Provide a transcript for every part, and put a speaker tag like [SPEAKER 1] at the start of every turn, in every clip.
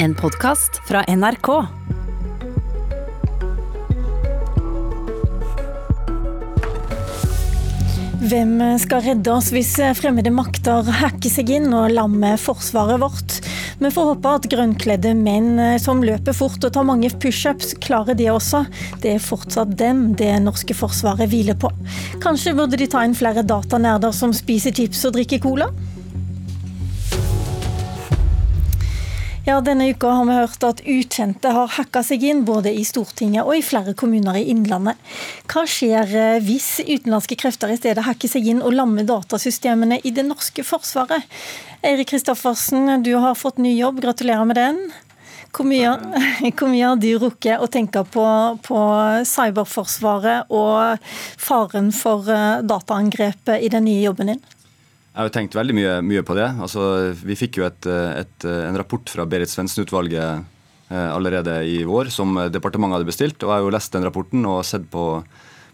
[SPEAKER 1] En podkast fra NRK.
[SPEAKER 2] Hvem skal redde oss hvis fremmede makter hacker seg inn og lammer forsvaret vårt? Vi får håpe at grønnkledde menn som løper fort og tar mange pushups, klarer det også. Det er fortsatt dem det norske forsvaret hviler på. Kanskje burde de ta inn flere datanerder som spiser chips og drikker cola? Ja, Denne uka har vi hørt at ukjente har hacka seg inn både i Stortinget og i flere kommuner i Innlandet. Hva skjer eh, hvis utenlandske krefter i stedet hacker seg inn og lammer datasystemene i det norske forsvaret? Eirik Kristoffersen, du har fått ny jobb, gratulerer med den. Hvor mye, hvor mye har du rukket å tenke på, på cyberforsvaret og faren for eh, dataangrepet i den nye jobben din?
[SPEAKER 3] Jeg har tenkt veldig mye, mye på det. Altså, vi fikk jo et, et, en rapport fra Berit Svendsen-utvalget eh, allerede i vår, som departementet hadde bestilt. og Jeg har jo lest den rapporten og sett på,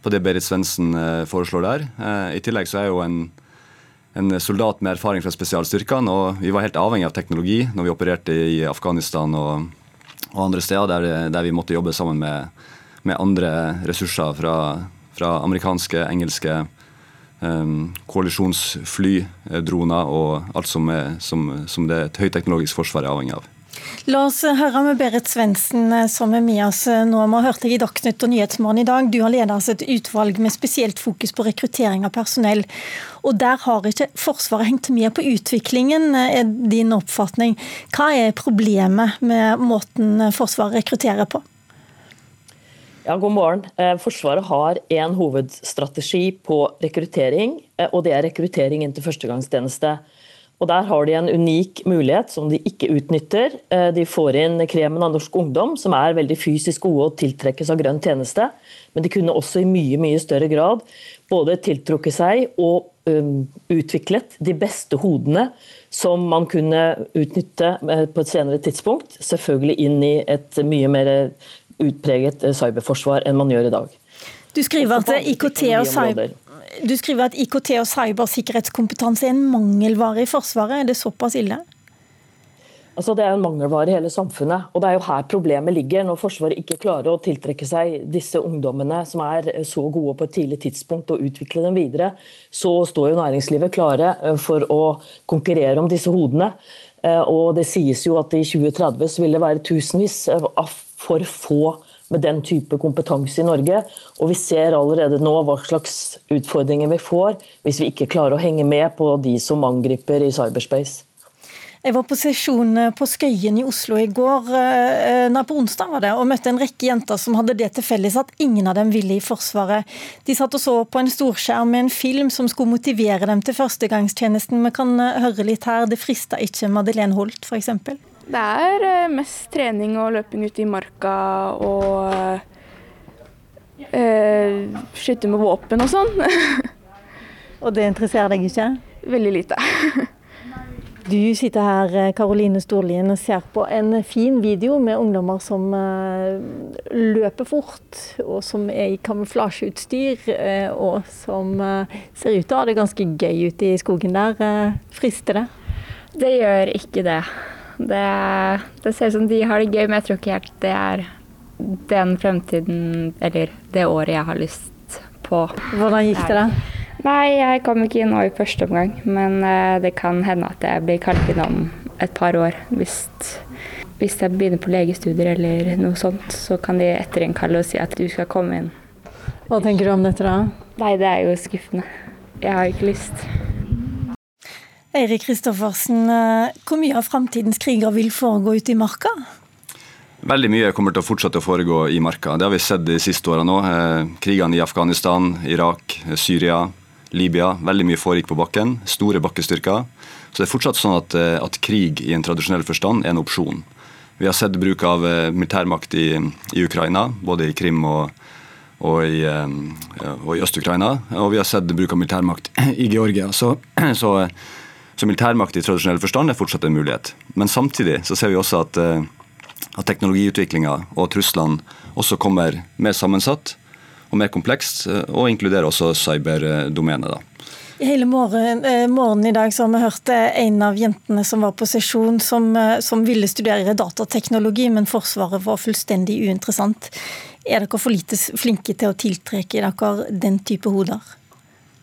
[SPEAKER 3] på det Berit Svendsen eh, foreslår der. Eh, I tillegg så er jeg jo en, en soldat med erfaring fra spesialstyrkene, og vi var helt avhengig av teknologi når vi opererte i Afghanistan og, og andre steder der, der, vi måtte jobbe sammen med, med andre ressurser fra, fra amerikanske, engelske koalisjonsfly, eh, droner og alt som, er, som, som det et høyteknologisk forsvar er avhengig av.
[SPEAKER 2] La oss høre med Berit Svendsen eh, som er med oss eh, nå. Vi deg i Dagsnytt og Nyhetsmorgen i dag. Du har ledet oss et utvalg med spesielt fokus på rekruttering av personell. Og Der har ikke Forsvaret hengt med på utviklingen, er din oppfatning. Hva er problemet med måten Forsvaret rekrutterer på?
[SPEAKER 4] Ja, God morgen. Eh, Forsvaret har en hovedstrategi på rekruttering, eh, og det er rekruttering inn til førstegangstjeneste. Og Der har de en unik mulighet som de ikke utnytter. Eh, de får inn kremen av norsk ungdom, som er veldig fysisk gode og tiltrekkes av grønn tjeneste. Men de kunne også i mye mye større grad både tiltrukket seg og um, utviklet de beste hodene som man kunne utnytte på et senere tidspunkt. Selvfølgelig inn i et mye mer utpreget eh, cyberforsvar enn man gjør i dag.
[SPEAKER 2] Du skriver at IKT og cyber... Du skriver at IKT og cybersikkerhetskompetanse er en mangelvare i Forsvaret. Er det såpass ille?
[SPEAKER 4] Altså, det er en mangelvare i hele samfunnet. og Det er jo her problemet ligger. Når Forsvaret ikke klarer å tiltrekke seg disse ungdommene som er så gode på et tidlig tidspunkt, og utvikle dem videre, så står jo næringslivet klare eh, for å konkurrere om disse hodene. Eh, og Det sies jo at i 2030 så vil det være tusenvis av for få med den type kompetanse i Norge. Og vi ser allerede nå hva slags utfordringer vi får hvis vi ikke klarer å henge med på de som angriper i cyberspace.
[SPEAKER 2] Jeg var på sesjon på Skøyen i Oslo i går, eh, nei, på onsdag var det, og møtte en rekke jenter som hadde det til felles at ingen av dem ville i Forsvaret. De satt og så på en storskjerm med en film som skulle motivere dem til førstegangstjenesten. Vi kan eh, høre litt her. Det frista ikke Madeleine Holt, f.eks.
[SPEAKER 5] Det er eh, mest trening og løping ute i marka og øh, skyte med våpen og sånn.
[SPEAKER 2] og det interesserer deg ikke?
[SPEAKER 5] Veldig lite.
[SPEAKER 2] Du sitter her Karoline Storlien, og ser på en fin video med ungdommer som løper fort, og som er i kamuflasjeutstyr, og som ser ut til å ha det ganske gøy ute i skogen der. Frister det?
[SPEAKER 5] Det gjør ikke det. Det, det, ser ut som de har det gøy, men jeg tror ikke helt det er den fremtiden eller det året jeg har lyst på.
[SPEAKER 2] Hvordan gikk det da?
[SPEAKER 5] Nei, jeg kom ikke inn nå i første omgang. Men uh, det kan hende at jeg blir kalt inn om et par år. Hvis, hvis jeg begynner på legestudier eller noe sånt, så kan de etterinnkalle og si at du skal komme inn.
[SPEAKER 2] Hva tenker du om dette da?
[SPEAKER 5] Nei, det er jo skuffende. Jeg har ikke lyst.
[SPEAKER 2] Eirik Kristoffersen, eh, hvor mye av framtidens kriger vil foregå ute i marka?
[SPEAKER 3] Veldig mye kommer til å fortsette å foregå i marka. Det har vi sett de siste årene nå. Eh, krigene i Afghanistan, Irak, Syria, Libya. Veldig mye foregikk på bakken. Store bakkestyrker. Så det er fortsatt sånn at, eh, at krig i en tradisjonell forstand er en opsjon. Vi har sett bruk av militærmakt i, i Ukraina, både i Krim og, og i, og i Øst-Ukraina. Og vi har sett bruk av militærmakt i Georgia. Så, så så militærmakt i tradisjonell forstand er fortsatt en mulighet. Men samtidig så ser vi også at, eh, at teknologiutviklinga og truslene også kommer mer sammensatt og mer komplekst, eh, og inkluderer også cyberdomenet.
[SPEAKER 2] I hele morgen, eh, morgenen i dag så har vi hørt eh, en av jentene som var på sesjon, som, som ville studere datateknologi, men Forsvaret var fullstendig uinteressant. Er dere for lite flinke til å tiltrekke dere den type hoder?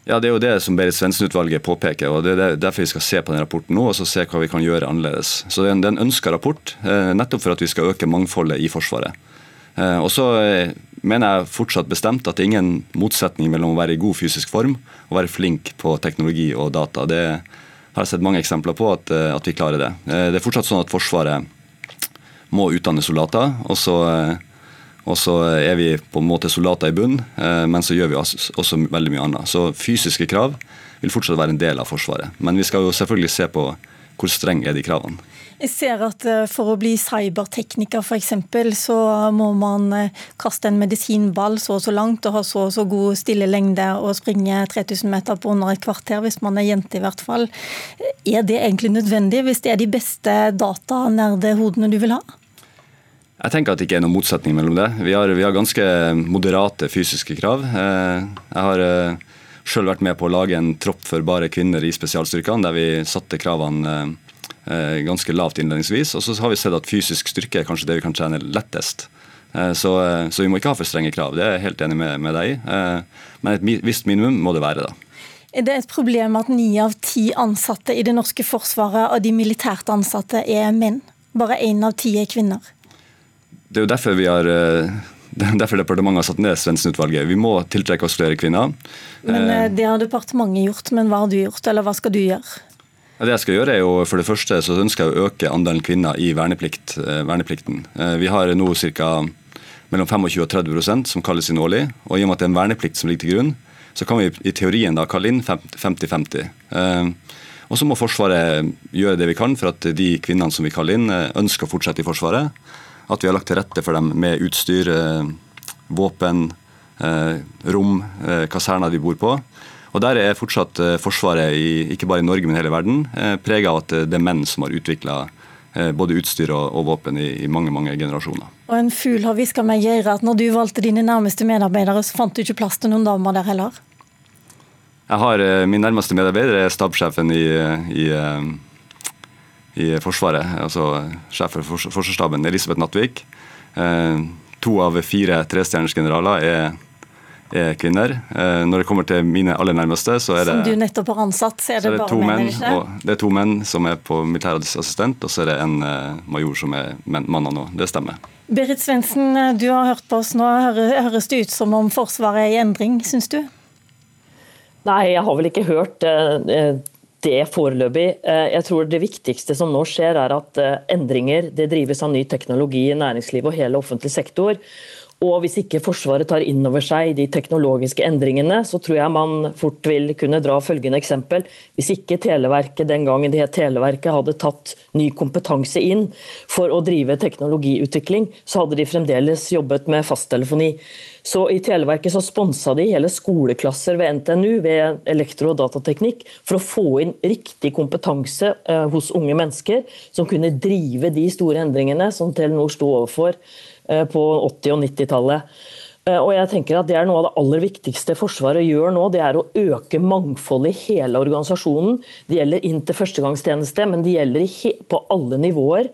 [SPEAKER 3] Ja, Det er jo det som Berit Svendsen-utvalget påpeker. og Det er derfor vi skal se på den rapporten nå og så se hva vi kan gjøre annerledes. Så Det er en ønska rapport, nettopp for at vi skal øke mangfoldet i Forsvaret. Og så mener jeg fortsatt bestemt at det er ingen motsetning mellom å være i god fysisk form og være flink på teknologi og data. Det har jeg sett mange eksempler på at, eh, at vi klarer det. Eh, det er fortsatt sånn at Forsvaret må utdanne soldater. og så, eh, og så er vi på en måte soldater i bunn, men så gjør vi også veldig mye annet. Så fysiske krav vil fortsatt være en del av Forsvaret. Men vi skal jo selvfølgelig se på hvor streng er de kravene.
[SPEAKER 2] Jeg ser at eh, For å bli cybertekniker f.eks., så må man eh, kaste en medisinball så og så langt og ha så og så god stille lengde og springe 3000 meter på under et kvarter, hvis man er jente i hvert fall. Er det egentlig nødvendig, hvis det er de beste datanerdehodene du vil ha?
[SPEAKER 3] Jeg tenker at det ikke er noen motsetning mellom det. Vi har, vi har ganske moderate fysiske krav. Eh, jeg har sjøl vært med på å lage en tropp for bare kvinner i spesialstyrkene, der vi satte kravene Eh, ganske lavt innledningsvis. Og så har vi sett at fysisk styrke er kanskje det vi kan trene lettest. Eh, så, eh, så, vi må ikke ha for strenge krav, det er jeg helt enig med, med deg i. Men et visst minimum må det være, da.
[SPEAKER 2] Er det et problem at ni av ti ansatte i det norske forsvaret av de militært ansatte er menn? Bare én av ti er kvinner?
[SPEAKER 3] Det er jo derfor vi har Derfor departementet har satt ned Svendsen-utvalget. Vi må tiltrekke oss flere kvinner.
[SPEAKER 2] Men Det har departementet gjort, men hva har du gjort, eller hva skal du gjøre?
[SPEAKER 3] Det jeg skal gjøre er jo, For det første så ønsker jeg å øke andelen kvinner i verneplikt, eh, verneplikten. Eh, vi har nå ca. mellom 25 og 30% som kalles inn årlig. og I og med at det er en verneplikt som ligger til grunn, så kan vi i teorien da kalle inn 50-50. Eh, og så må Forsvaret gjøre det vi kan for at de kvinnene som vi kaller inn, ønsker å fortsette i Forsvaret. At vi har lagt til rette for dem med utstyr, våpen, rom, kaserner de bor på. Og Der er fortsatt eh, Forsvaret, i, ikke bare i Norge, men hele verden, preget av at det er menn som har utvikla eh, både utstyr og, og våpen i, i, mange mange generasjoner.
[SPEAKER 2] Og En fugl har hviska meg i at når du valgte dine nærmeste medarbeidere, så fant du ikke plass til noen damer der heller?
[SPEAKER 3] Jeg har, Min nærmeste medarbeider er stabssjefen i, i, i, Forsvaret, altså sjef for Forsvarsstaben, Elisabeth Nattvik. To av fire trestjerners generaler er er kvinner. Eh, når det kommer til mine aller nærmeste, så er det
[SPEAKER 2] Som du nettopp har ansatt, så er det, så er det bare menn?
[SPEAKER 3] Menn, og, det er to menn som er på militærassistent, og så er det en uh, major som er mann nå. Det stemmer.
[SPEAKER 2] Berit Svendsen, du har hørt på oss nå. Høres det ut som om Forsvaret er i endring, syns du?
[SPEAKER 4] Nei, jeg har vel ikke hørt uh, det foreløpig. Jeg tror det viktigste som nå skjer, er at endringer det drives av ny teknologi i næringslivet og hele offentlig sektor. Og hvis ikke Forsvaret tar inn over seg de teknologiske endringene, så tror jeg man fort vil kunne dra følgende eksempel. Hvis ikke Televerket den gangen det het Televerket hadde tatt ny kompetanse inn for å drive teknologiutvikling, så hadde de fremdeles jobbet med fasttelefoni. Så I Televerket så sponsa de hele skoleklasser ved NTNU ved elektro- og datateknikk for å få inn riktig kompetanse eh, hos unge mennesker som kunne drive de store endringene som Telenor sto overfor Eh, på 80- og 90-tallet. Eh, og jeg tenker at Det er noe av det aller viktigste Forsvaret gjør nå. Det er å øke mangfoldet i hele organisasjonen. Det gjelder inn til førstegangstjeneste, men det gjelder på alle nivåer.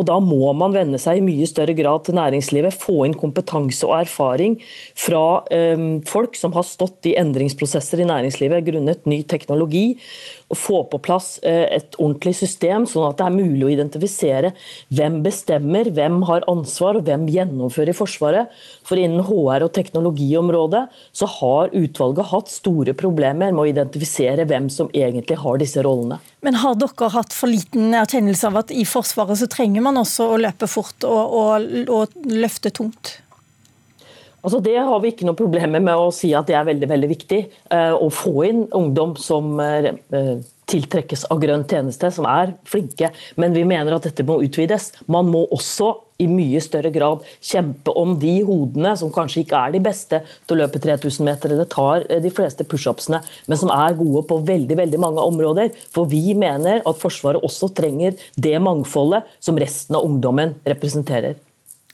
[SPEAKER 4] Og Da må man venne seg i mye større grad til næringslivet. Få inn kompetanse og erfaring fra um, folk som har stått i endringsprosesser i næringslivet grunnet ny teknologi Og få på plass eh, et ordentlig system, sånn at det er mulig å identifisere hvem bestemmer, hvem har ansvar og hvem gjennomfører i Forsvaret. For innen HR- og teknologiområdet så har utvalget hatt store problemer med å identifisere hvem som egentlig har disse rollene.
[SPEAKER 2] Men har dere hatt for liten erkjennelse av at i Forsvaret så trenger man også å løpe fort og, og, og løfte tungt?
[SPEAKER 4] Altså Det har vi ikke noe problemer med å si at det er veldig veldig viktig. Eh, å få inn ungdom som eh, tiltrekkes av grønn tjeneste, som er flinke. Men vi mener at dette må utvides. Man må også i mye større grad kjempe om de hodene som kanskje ikke er de beste til å løpe 3000 meter eller tar de fleste pushupsene, men som er gode på veldig veldig mange områder. For vi mener at Forsvaret også trenger det mangfoldet som resten av ungdommen representerer.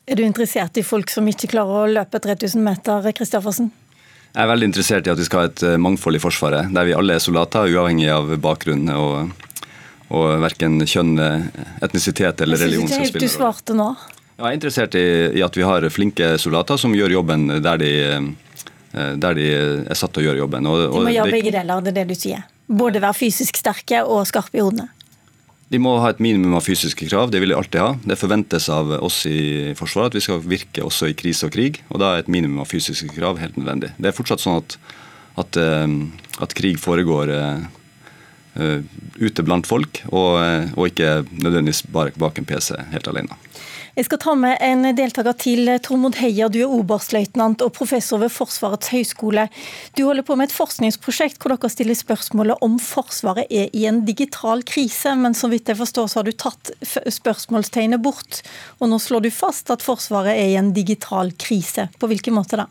[SPEAKER 2] Er du interessert i folk som ikke klarer å løpe 3000 meter, Kristoffersen?
[SPEAKER 3] Jeg er veldig interessert i at vi skal ha et eh, mangfold i Forsvaret, der vi alle er soldater, uavhengig av bakgrunn og, og verken kjønn, etnisitet eller religion.
[SPEAKER 2] Jeg syns ikke helt du svarte nå.
[SPEAKER 3] Jeg er interessert i, i, at vi har flinke soldater som gjør jobben der de, eh, der de er satt til å gjøre jobben.
[SPEAKER 2] Og, og, de må gjøre begge deler, det er det du sier. Både være fysisk sterke og skarpe i hodene.
[SPEAKER 3] De må ha et minimum av fysiske krav, det vil de alltid ha. Det forventes av oss i Forsvaret at vi skal virke også i krise og krig, og da er et minimum av fysiske krav helt nødvendig. Det er fortsatt sånn at, at, eh, at krig foregår uh, ute blant folk, og, og ikke nødvendigvis bare bak en PC helt alene.
[SPEAKER 2] Jeg skal ta med en deltaker til. Tormod Heier, du er oberstløytnant og professor ved Forsvarets høgskole. Du holder på med et forskningsprosjekt hvor dere stiller spørsmålet om Forsvaret er i en digital krise, men så vidt jeg forstår så har du tatt spørsmålstegnet bort. Og nå slår du fast at Forsvaret er i en digital krise. På hvilken måte da?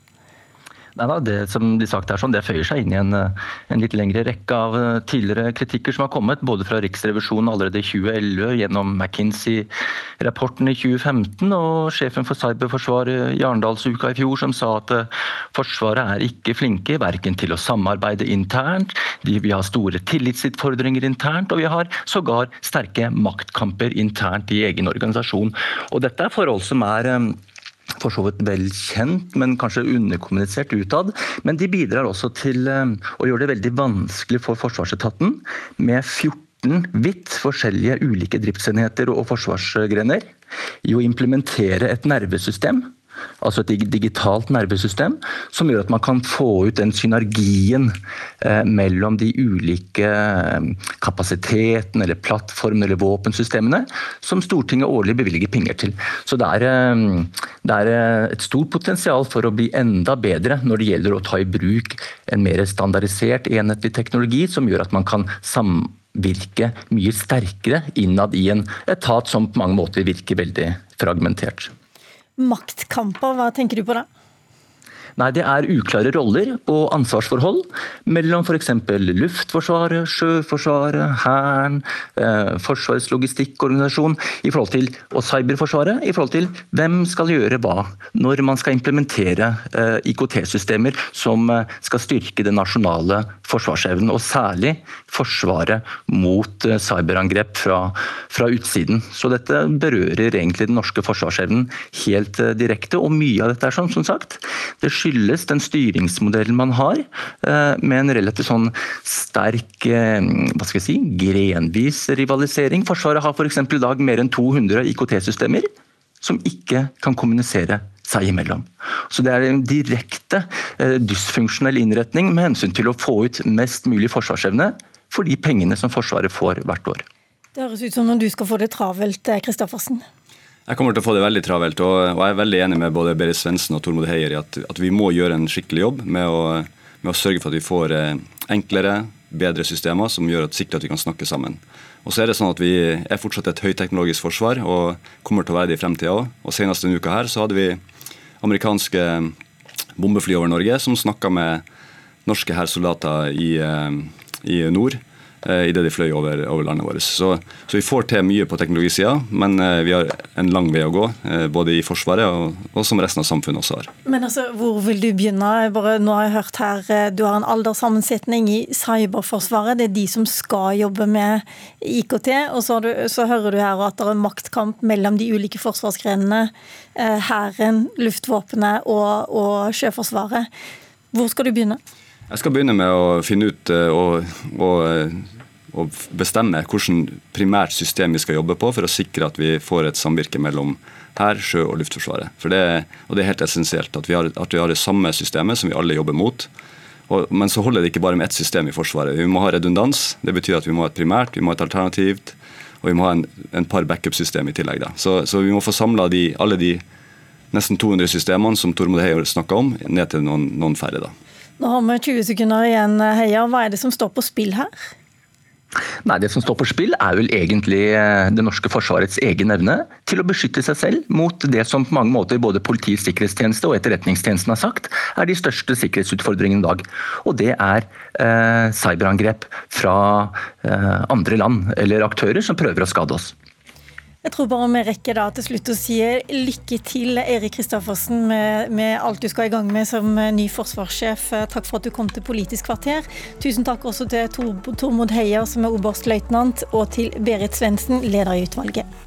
[SPEAKER 6] Nei da, Det som de sagt er sånn, det føyer seg inn i en, en, litt lengre rekke av eh, tidligere kritikker som har kommet, både fra Riksrevisjonen allerede i 2011, gjennom McKinsey-rapporten i 2015 og sjefen for cyberforsvaret i Arendalsuka i fjor, som sa at eh, Forsvaret er ikke flinke verken til å samarbeide internt, de, vi har store tillitsutfordringer internt, og vi har sågar sterke maktkamper internt i egen organisasjon. Og Dette er forhold som er eh, for så vidt vel kjent, men kanskje underkommunisert utad. Men de bidrar også til eh, å gjøre det veldig vanskelig for forsvarsetaten med 14 vidt forskjellige ulike driftsenheter og forsvarsgrener i å implementere et nervesystem altså et digitalt nervesystem, som gjør at man kan få ut den synergien eh, mellom de ulike eh, kapasitetene eller plattformene eller våpensystemene som Stortinget årlig bevilger penger til. Så det er, eh, det er et stort potensial for å bli enda bedre når det gjelder å ta i bruk en mer standardisert, enhetlig teknologi som gjør at man kan samvirke mye sterkere innad i en etat som på mange måter virker veldig fragmentert
[SPEAKER 2] maktkamper. Hva tenker du på da?
[SPEAKER 6] Nei, Det er uklare roller og ansvarsforhold mellom f.eks. Luftforsvaret, Sjøforsvaret, Hæren, eh, Forsvarets logistikkorganisasjon i forhold til, og Cyberforsvaret i forhold til hvem skal gjøre hva når man skal implementere eh, IKT-systemer som eh, skal styrke den nasjonale forsvarsevnen, og særlig Forsvaret mot eh, cyberangrep fra, fra utsiden. Så dette berører egentlig den norske forsvarsevnen helt eh, direkte, og mye av dette er sånn, som sagt. Det skyldes den styringsmodellen man har, eh, med en relativt sånn sterk eh, hva skal jeg si, grenvis rivalisering. Forsvaret har f.eks. i dag mer enn 200 IKT-systemer som ikke kan kommunisere seg imellom. Så Det er en direkte eh, dysfunksjonell innretning med hensyn til å få ut mest mulig forsvarsevne for de pengene som Forsvaret får hvert år.
[SPEAKER 2] Det høres ut som om du skal få det travelt, Kristoffersen.
[SPEAKER 3] Jeg kommer til å få det veldig travelt, og, jeg er veldig enig med både Berit Svendsen og Tormod Heier i at, at, vi må gjøre en skikkelig jobb med å, med å sørge for at vi får eh, enklere, bedre systemer som gjør at sikrer at vi kan snakke sammen. Og så er det sånn at Vi er fortsatt et høyteknologisk forsvar og kommer til å være det i fremtida òg. Og senest denne uka her så hadde vi amerikanske bombefly over Norge som snakka med norske hærsoldater i, eh, i nord Eh, idet de fløy over, over, landet vårt. Så, så, vi får til mye på teknologisida, men eh, vi har en lang vei å gå. Eh, både i Forsvaret og, og, som resten av samfunnet også har.
[SPEAKER 2] Men altså, Hvor vil du begynne? Bare, nå har jeg hørt her, Du har en alderssammensetning i Cyberforsvaret. Det er de som skal jobbe med IKT. Og så, du, så hører du her at det er maktkamp mellom de ulike forsvarsgrenene. Hæren, luftvåpenet og, og Sjøforsvaret. Hvor skal du begynne?
[SPEAKER 3] Jeg skal begynne med å finne ut og, og og, bestemme hvilket primært system vi skal jobbe på for å sikre at vi får et samvirke mellom hær, sjø og luftforsvaret. For det, og det er helt essensielt at vi, har, at vi har det samme systemet som vi alle jobber mot. Og, men så holder det ikke bare med ett system i Forsvaret. Vi må ha redundans. Det betyr at vi må ha et primært, vi må ha et alternativt, og vi må ha en, en par backup-system i tillegg. Så, så, vi må få samla alle de nesten 200 systemene som Tormod Heier snakka om, ned til noen, noen færre. da.
[SPEAKER 2] Nå har vi 20 sekunder igjen, Heia. Hva er det som står på spill her?
[SPEAKER 6] Nei, Det som står på spill, er vel egentlig eh, det norske forsvarets egen evne til å beskytte seg selv mot det som på mange måter både Politiets sikkerhetstjeneste og Etterretningstjenesten har sagt er de største sikkerhetsutfordringene i dag. Og det er eh, cyberangrep fra eh, andre land eller aktører som prøver å skade oss.
[SPEAKER 2] Jeg tror bare vi rekker da til slutt å si lykke til, Erik Kristoffersen, med, med, alt du skal i gang med som ny forsvarssjef. Takk for at du kom til Politisk kvarter. Tusen takk også til Tor, Tormod Heier, som er oberstløytnant, og til Berit Svendsen, leder i utvalget.